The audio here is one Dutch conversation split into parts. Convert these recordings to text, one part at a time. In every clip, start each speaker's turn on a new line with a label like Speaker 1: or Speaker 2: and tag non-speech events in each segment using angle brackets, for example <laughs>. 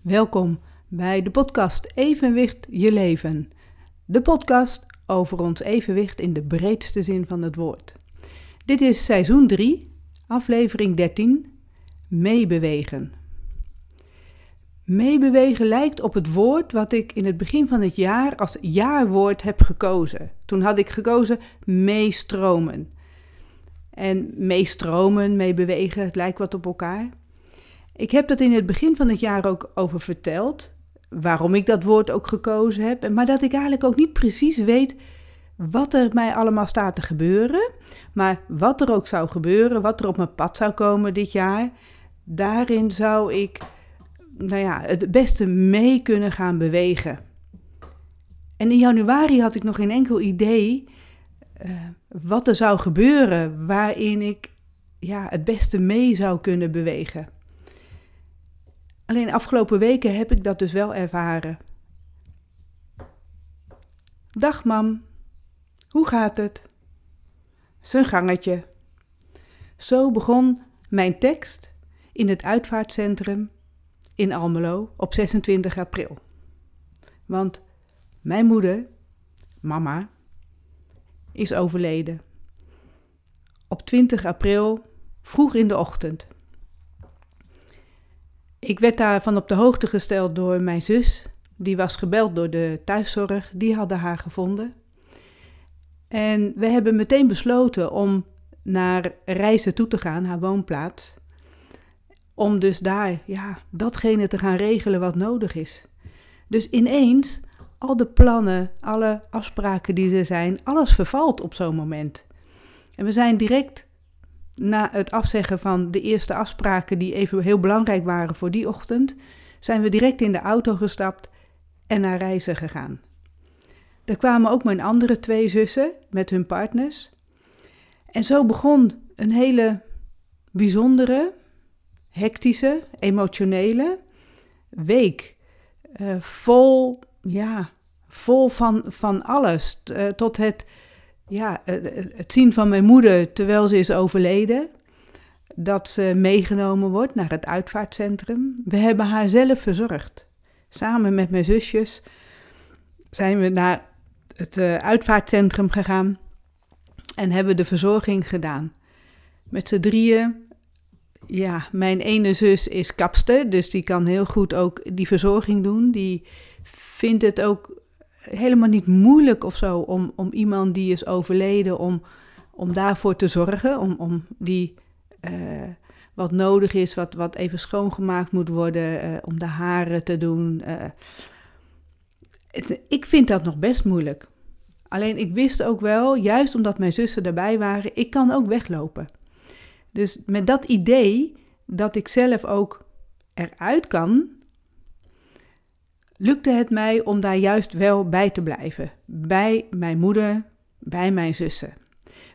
Speaker 1: Welkom bij de podcast Evenwicht je leven. De podcast over ons evenwicht in de breedste zin van het woord. Dit is seizoen 3, aflevering 13, meebewegen. Meebewegen lijkt op het woord wat ik in het begin van het jaar als jaarwoord heb gekozen. Toen had ik gekozen meestromen. En meestromen, meebewegen, het lijkt wat op elkaar. Ik heb dat in het begin van het jaar ook over verteld, waarom ik dat woord ook gekozen heb, maar dat ik eigenlijk ook niet precies weet wat er mij allemaal staat te gebeuren. Maar wat er ook zou gebeuren, wat er op mijn pad zou komen dit jaar, daarin zou ik nou ja, het beste mee kunnen gaan bewegen. En in januari had ik nog geen enkel idee uh, wat er zou gebeuren waarin ik ja, het beste mee zou kunnen bewegen. Alleen afgelopen weken heb ik dat dus wel ervaren. Dag mam, hoe gaat het? Zijn gangetje. Zo begon mijn tekst in het uitvaartcentrum in Almelo op 26 april. Want mijn moeder, mama, is overleden. Op 20 april, vroeg in de ochtend. Ik werd daarvan op de hoogte gesteld door mijn zus. Die was gebeld door de thuiszorg. Die hadden haar gevonden. En we hebben meteen besloten om naar Reizen toe te gaan, haar woonplaats. Om dus daar, ja, datgene te gaan regelen wat nodig is. Dus ineens, al de plannen, alle afspraken die er zijn, alles vervalt op zo'n moment. En we zijn direct na het afzeggen van de eerste afspraken, die even heel belangrijk waren voor die ochtend, zijn we direct in de auto gestapt en naar reizen gegaan. Er kwamen ook mijn andere twee zussen met hun partners. En zo begon een hele bijzondere, hectische, emotionele week. Uh, vol, ja, vol van, van alles. Uh, tot het ja, het zien van mijn moeder terwijl ze is overleden. Dat ze meegenomen wordt naar het uitvaartcentrum. We hebben haar zelf verzorgd. Samen met mijn zusjes zijn we naar het uh, uitvaartcentrum gegaan en hebben de verzorging gedaan. Met z'n drieën. Ja, mijn ene zus is kapster, dus die kan heel goed ook die verzorging doen. Die vindt het ook helemaal niet moeilijk of zo om, om iemand die is overleden, om, om daarvoor te zorgen, om, om die uh, wat nodig is, wat, wat even schoongemaakt moet worden, uh, om de haren te doen. Uh, het, ik vind dat nog best moeilijk. Alleen ik wist ook wel, juist omdat mijn zussen erbij waren, ik kan ook weglopen. Dus met dat idee dat ik zelf ook eruit kan, lukte het mij om daar juist wel bij te blijven. Bij mijn moeder, bij mijn zussen.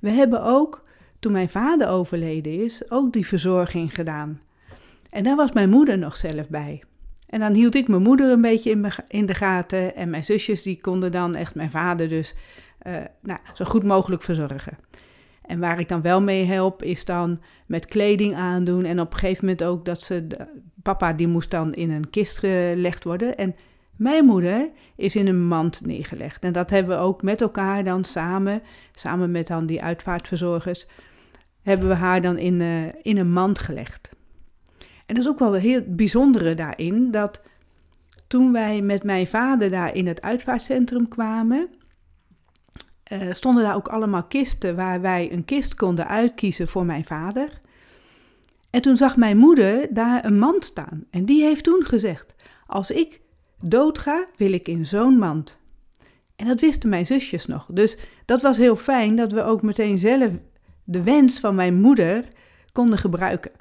Speaker 1: We hebben ook, toen mijn vader overleden is, ook die verzorging gedaan. En daar was mijn moeder nog zelf bij. En dan hield ik mijn moeder een beetje in, de gaten. En mijn zusjes die konden dan echt mijn vader dus uh, nou, zo goed mogelijk verzorgen. En waar ik dan wel mee help, is dan met kleding aandoen. En op een gegeven moment ook dat ze. papa die moest dan in een kist gelegd worden. En mijn moeder is in een mand neergelegd. En dat hebben we ook met elkaar dan samen, samen met dan die uitvaartverzorgers, hebben we haar dan in, uh, in een mand gelegd. En dat is ook wel heel bijzondere daarin, dat toen wij met mijn vader daar in het uitvaartcentrum kwamen, uh, stonden daar ook allemaal kisten waar wij een kist konden uitkiezen voor mijn vader. En toen zag mijn moeder daar een mand staan. En die heeft toen gezegd: Als ik doodga, wil ik in zo'n mand. En dat wisten mijn zusjes nog. Dus dat was heel fijn dat we ook meteen zelf de wens van mijn moeder konden gebruiken.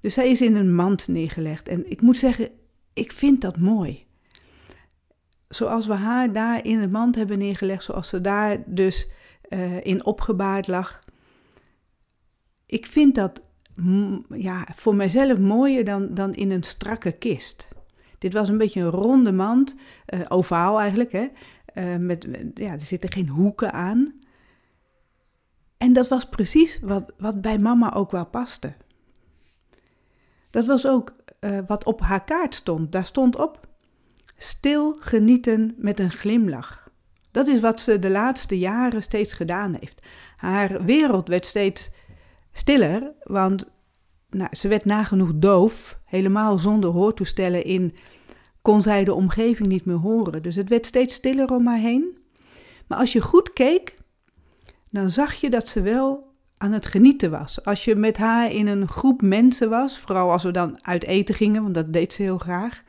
Speaker 1: Dus zij is in een mand neergelegd. En ik moet zeggen, ik vind dat mooi. Zoals we haar daar in een mand hebben neergelegd, zoals ze daar dus uh, in opgebaard lag. Ik vind dat ja, voor mijzelf mooier dan, dan in een strakke kist. Dit was een beetje een ronde mand, uh, ovaal eigenlijk, hè? Uh, met, ja, er zitten geen hoeken aan. En dat was precies wat, wat bij mama ook wel paste. Dat was ook uh, wat op haar kaart stond. Daar stond op: stil genieten met een glimlach. Dat is wat ze de laatste jaren steeds gedaan heeft. Haar wereld werd steeds stiller, want nou, ze werd nagenoeg doof. Helemaal zonder hoortoestellen in kon zij de omgeving niet meer horen. Dus het werd steeds stiller om haar heen. Maar als je goed keek, dan zag je dat ze wel aan het genieten was. Als je met haar in een groep mensen was, vooral als we dan uit eten gingen, want dat deed ze heel graag.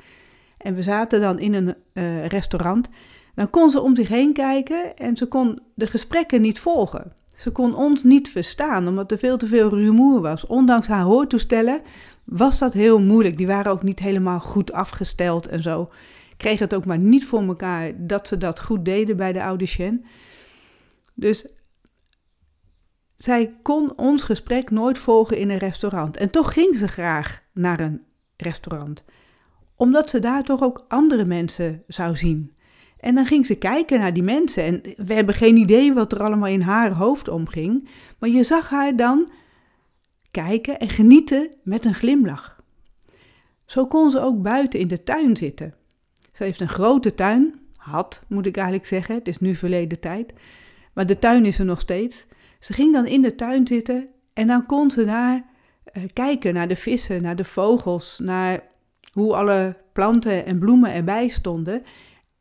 Speaker 1: En we zaten dan in een uh, restaurant, dan kon ze om zich heen kijken en ze kon de gesprekken niet volgen. Ze kon ons niet verstaan, omdat er veel te veel rumoer was. Ondanks haar hoortoestellen was dat heel moeilijk. Die waren ook niet helemaal goed afgesteld en zo. Kreeg het ook maar niet voor elkaar dat ze dat goed deden bij de audition. Dus zij kon ons gesprek nooit volgen in een restaurant. En toch ging ze graag naar een restaurant. Omdat ze daar toch ook andere mensen zou zien. En dan ging ze kijken naar die mensen. En we hebben geen idee wat er allemaal in haar hoofd omging. Maar je zag haar dan kijken en genieten met een glimlach. Zo kon ze ook buiten in de tuin zitten. Ze heeft een grote tuin. Had, moet ik eigenlijk zeggen. Het is nu verleden tijd. Maar de tuin is er nog steeds. Ze ging dan in de tuin zitten en dan kon ze daar uh, kijken naar de vissen, naar de vogels, naar hoe alle planten en bloemen erbij stonden.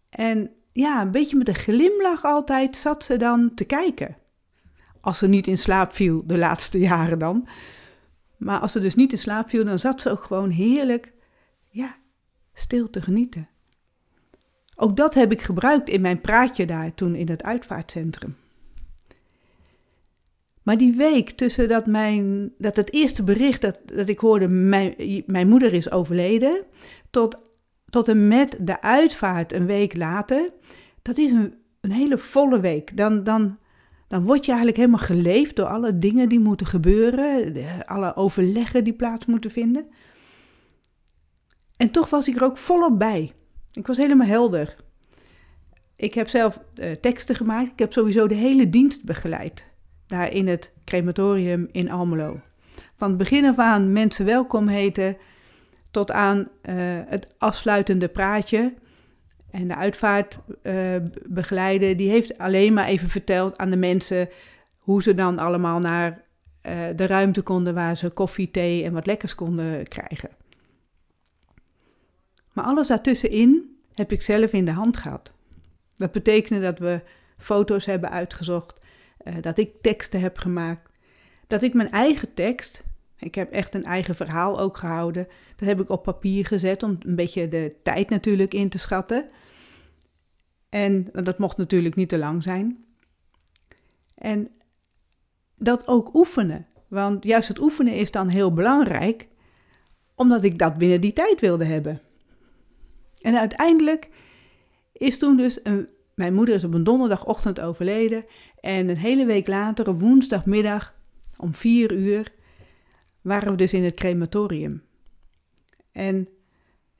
Speaker 1: En ja, een beetje met een glimlach altijd zat ze dan te kijken. Als ze niet in slaap viel, de laatste jaren dan. Maar als ze dus niet in slaap viel, dan zat ze ook gewoon heerlijk, ja, stil te genieten. Ook dat heb ik gebruikt in mijn praatje daar toen in het uitvaartcentrum. Maar die week tussen dat, mijn, dat het eerste bericht dat, dat ik hoorde, mijn, mijn moeder is overleden, tot, tot en met de uitvaart een week later, dat is een, hele volle week. Dan, dan, dan word je eigenlijk helemaal geleefd door alle dingen die moeten gebeuren, alle overleggen die plaats moeten vinden. En toch was ik er ook volop bij. Ik was helemaal helder. Ik heb zelf uh, teksten gemaakt. Ik heb sowieso de hele dienst begeleid daar in het crematorium in Almelo. Van het begin af aan mensen welkom heten, tot aan uh, het afsluitende praatje en de uitvaart uh, begeleiden. Die heeft alleen maar even verteld aan de mensen hoe ze dan allemaal naar uh, de ruimte konden waar ze koffie, thee en wat lekkers konden krijgen. Maar alles daartussenin heb ik zelf in de hand gehad. Dat betekende dat we foto's hebben uitgezocht, dat ik teksten heb gemaakt. Dat ik mijn eigen tekst, ik heb echt een eigen verhaal ook gehouden, dat heb ik op papier gezet om een beetje de tijd natuurlijk in te schatten. En dat mocht natuurlijk niet te lang zijn. En dat ook oefenen. Want juist het oefenen is dan heel belangrijk, omdat ik dat binnen die tijd wilde hebben. En uiteindelijk is toen dus mijn moeder is op een donderdagochtend overleden en een hele week later, op woensdagmiddag om vier uur, waren we dus in het crematorium. En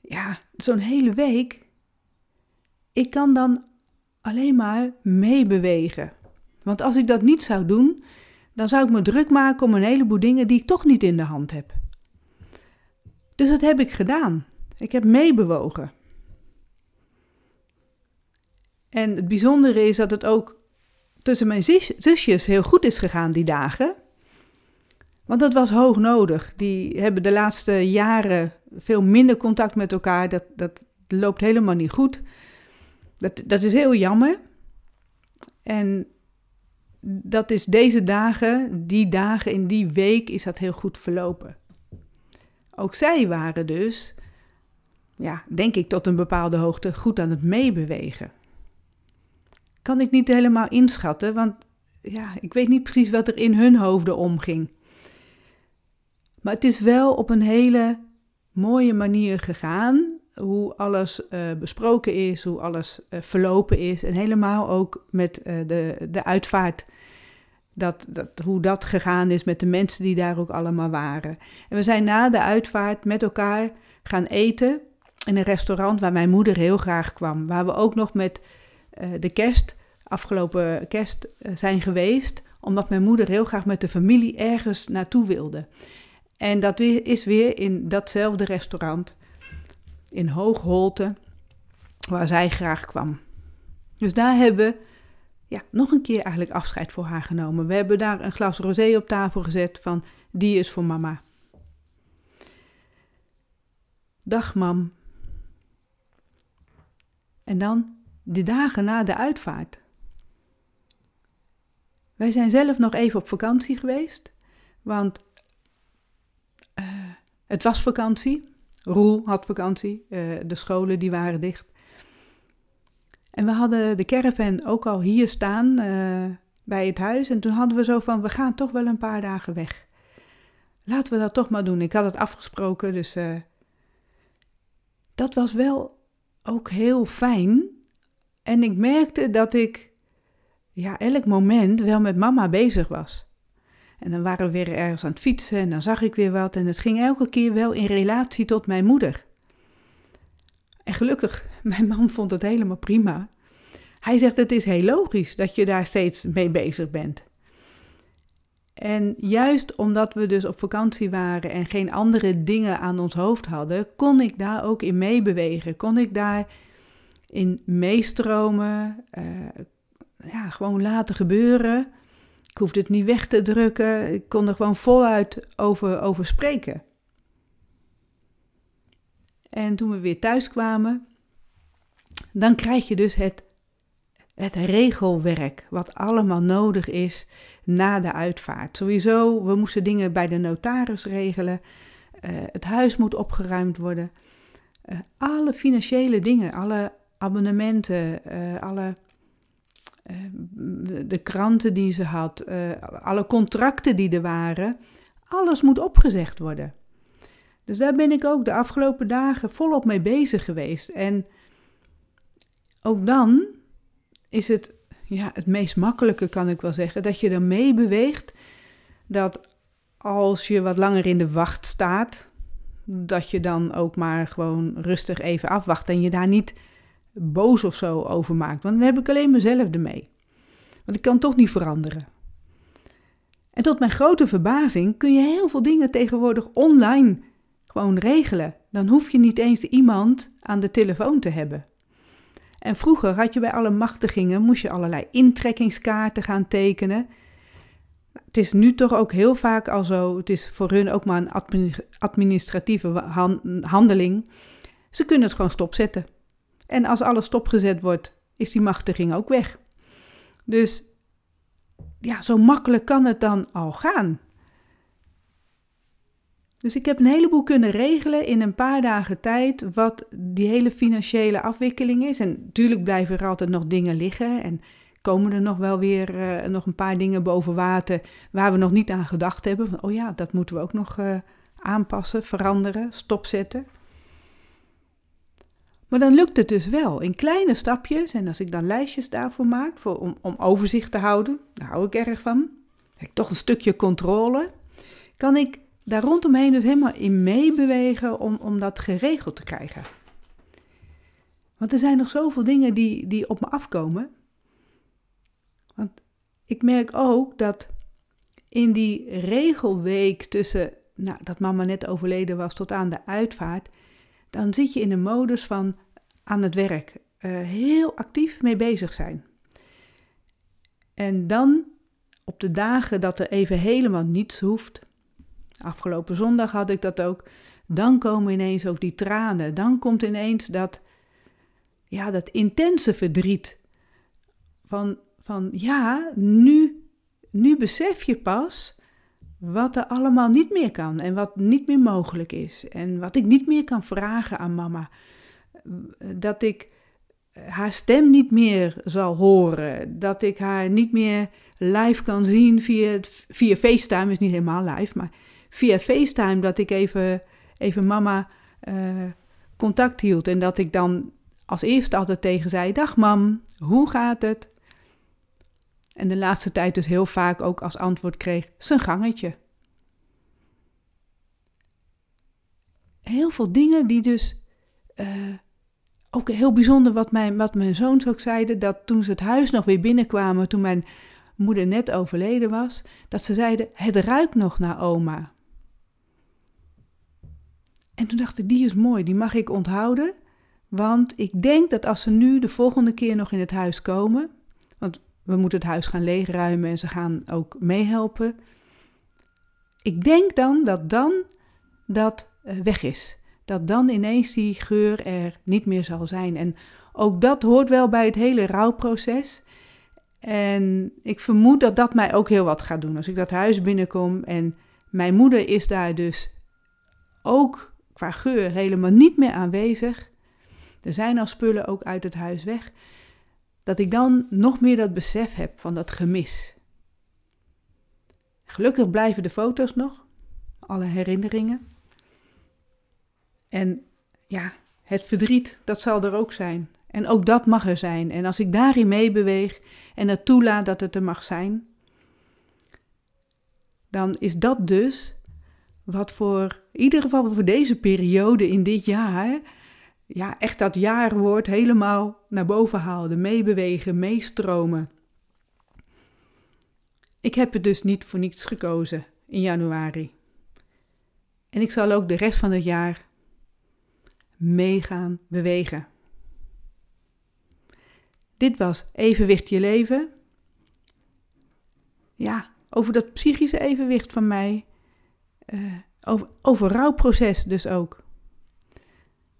Speaker 1: ja, zo'n hele week, ik kan dan alleen maar meebewegen. Want als ik dat niet zou doen, dan zou ik me druk maken om een heleboel dingen die ik toch niet in de hand heb. Dus dat heb ik gedaan. Ik heb meebewogen. En het bijzondere is dat het ook tussen mijn zusjes heel goed is gegaan die dagen. Want dat was hoog nodig. Die hebben de laatste jaren veel minder contact met elkaar. Dat, dat loopt helemaal niet goed. Dat, dat is heel jammer. En dat is deze dagen, die dagen in die week, is dat heel goed verlopen. Ook zij waren dus, ja, denk ik tot een bepaalde hoogte, goed aan het meebewegen kan ik niet helemaal inschatten, want ja, ik weet niet precies wat er in hun hoofden omging. Maar het is wel op een hele mooie manier gegaan. Hoe alles uh, besproken is, hoe alles uh, verlopen is. En helemaal ook met uh, de, de uitvaart. Dat, dat, hoe dat gegaan is met de mensen die daar ook allemaal waren. En we zijn na de uitvaart met elkaar gaan eten in een restaurant waar mijn moeder heel graag kwam. Waar we ook nog met de kerst, afgelopen kerst, zijn geweest. Omdat mijn moeder heel graag met de familie ergens naartoe wilde. En dat is weer in datzelfde restaurant in Hoogholte, waar zij graag kwam. Dus daar hebben we ja, nog een keer eigenlijk afscheid voor haar genomen. We hebben daar een glas rosé op tafel gezet van die is voor mama. Dag mam. En dan de dagen na de uitvaart. Wij zijn zelf nog even op vakantie geweest, want het was vakantie. Roel had vakantie, uh, de scholen die waren dicht. En we hadden de caravan ook al hier staan uh, bij het huis. En toen hadden we zo van, we gaan toch wel een paar dagen weg. Laten we dat toch maar doen. Ik had het afgesproken, dus uh, dat was wel ook heel fijn. En ik merkte dat ik ja, elk moment wel met mama bezig was. En dan waren we weer ergens aan het fietsen en dan zag ik weer wat. En het ging elke keer wel in relatie tot mijn moeder. En gelukkig, <laughs> mijn man vond het helemaal prima. Hij zegt: Het is heel logisch dat je daar steeds mee bezig bent. En juist omdat we dus op vakantie waren en geen andere dingen aan ons hoofd hadden, kon ik daar ook in meebewegen. Kon ik daar in meestromen, uh, ja, gewoon laten gebeuren. Ik hoefde het niet weg te drukken. Ik kon er gewoon voluit over, over spreken. En toen we weer thuis kwamen, dan krijg je dus het, het regelwerk, wat allemaal nodig is na de uitvaart. Sowieso, we moesten dingen bij de notaris regelen. Uh, het huis moet opgeruimd worden. Uh, alle financiële dingen, alle abonnementen, uh, alle de kranten die ze had, alle contracten die er waren, alles moet opgezegd worden. Dus daar ben ik ook de afgelopen dagen volop mee bezig geweest. En ook dan is het ja, het meest makkelijke, kan ik wel zeggen, dat je er mee beweegt. Dat als je wat langer in de wacht staat, dat je dan ook maar gewoon rustig even afwacht en je daar niet boos of zo over maakt. Want dan heb ik alleen mezelf ermee. Want ik kan toch niet veranderen. En tot mijn grote verbazing kun je heel veel dingen tegenwoordig online gewoon regelen. Dan hoef je niet eens iemand aan de telefoon te hebben. En vroeger had je bij alle machtigingen, moest je allerlei intrekkingskaarten gaan tekenen. Het is nu toch ook heel vaak al zo, het is voor hun ook maar een administratieve handeling. Ze kunnen het gewoon stopzetten. En als alles stopgezet wordt, is die machtiging ook weg. Dus ja, zo makkelijk kan het dan al gaan. Dus ik heb een heleboel kunnen regelen in een paar dagen tijd wat die hele financiële afwikkeling is. En natuurlijk blijven er altijd nog dingen liggen en komen er nog wel weer uh, nog een paar dingen boven water waar we nog niet aan gedacht hebben. Van, oh ja, dat moeten we ook nog uh, aanpassen, veranderen, stopzetten. Maar dan lukt het dus wel in kleine stapjes. En als ik dan lijstjes daarvoor maak, voor, om, om overzicht te houden, daar hou ik erg van. Heb ik toch een stukje controle. Kan ik daar rondomheen dus helemaal in meebewegen om, om dat geregeld te krijgen. Want er zijn nog zoveel dingen die, die op me afkomen. Want ik merk ook dat in die regelweek tussen nou, dat mama net overleden was tot aan de uitvaart, dan zit je in de modus van aan het werk, uh, heel actief mee bezig zijn. En dan op de dagen dat er even helemaal niets hoeft, Afgelopen zondag had ik dat ook. Dan komen ineens ook die tranen. Dan komt ineens dat, ja, dat intense verdriet. Van, van ja, nu, nu besef je pas wat er allemaal niet meer kan en wat niet meer mogelijk is. En wat ik niet meer kan vragen aan mama. Dat ik haar stem niet meer zal horen. Dat ik haar niet meer live kan zien via, via FaceTime. Is niet helemaal live, maar via FaceTime dat ik even, even mama uh, contact hield. En dat ik dan als eerste altijd tegen zei: Dag mam, hoe gaat het? En de laatste tijd dus heel vaak ook als antwoord kreeg: zijn gangetje. Heel veel dingen die dus. Uh, ook heel bijzonder wat mijn, wat mijn zoons ook zeiden: dat toen ze het huis nog weer binnenkwamen, toen mijn moeder net overleden was, dat ze zeiden: Het ruikt nog naar oma. En toen dacht ik, die is mooi, die mag ik onthouden. Want ik denk dat als ze nu de volgende keer nog in het huis komen, want we moeten het huis gaan leegruimen en ze gaan ook meehelpen. Ik denk dan dat dan dat eh, weg is. Dat dan ineens die geur er niet meer zal zijn. En ook dat hoort wel bij het hele rouwproces. En ik vermoed dat dat mij ook heel wat gaat doen. Als ik dat huis binnenkom en mijn moeder is daar dus ook qua geur helemaal niet meer aanwezig. Er zijn al spullen ook uit het huis weg. Dat ik dan nog meer dat besef heb van dat gemis. Gelukkig blijven de foto's nog, alle herinneringen. En ja, het verdriet, dat zal er ook zijn. En ook dat mag er zijn. En als ik daarin meebeweeg en het toelaat dat het er mag zijn, dan is dat dus wat voor, in ieder geval voor deze periode in dit jaar, ja, echt dat jaarwoord helemaal naar boven haalde. Meebewegen, meestromen. Ik heb het dus niet voor niets gekozen in januari. En ik zal ook de rest van het jaar meegaan bewegen. Dit was Evenwicht je leven. Ja, over dat psychische evenwicht van mij. Uh, over, over rouwproces dus ook.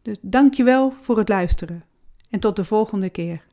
Speaker 1: Dus dankjewel voor het luisteren. En tot de volgende keer.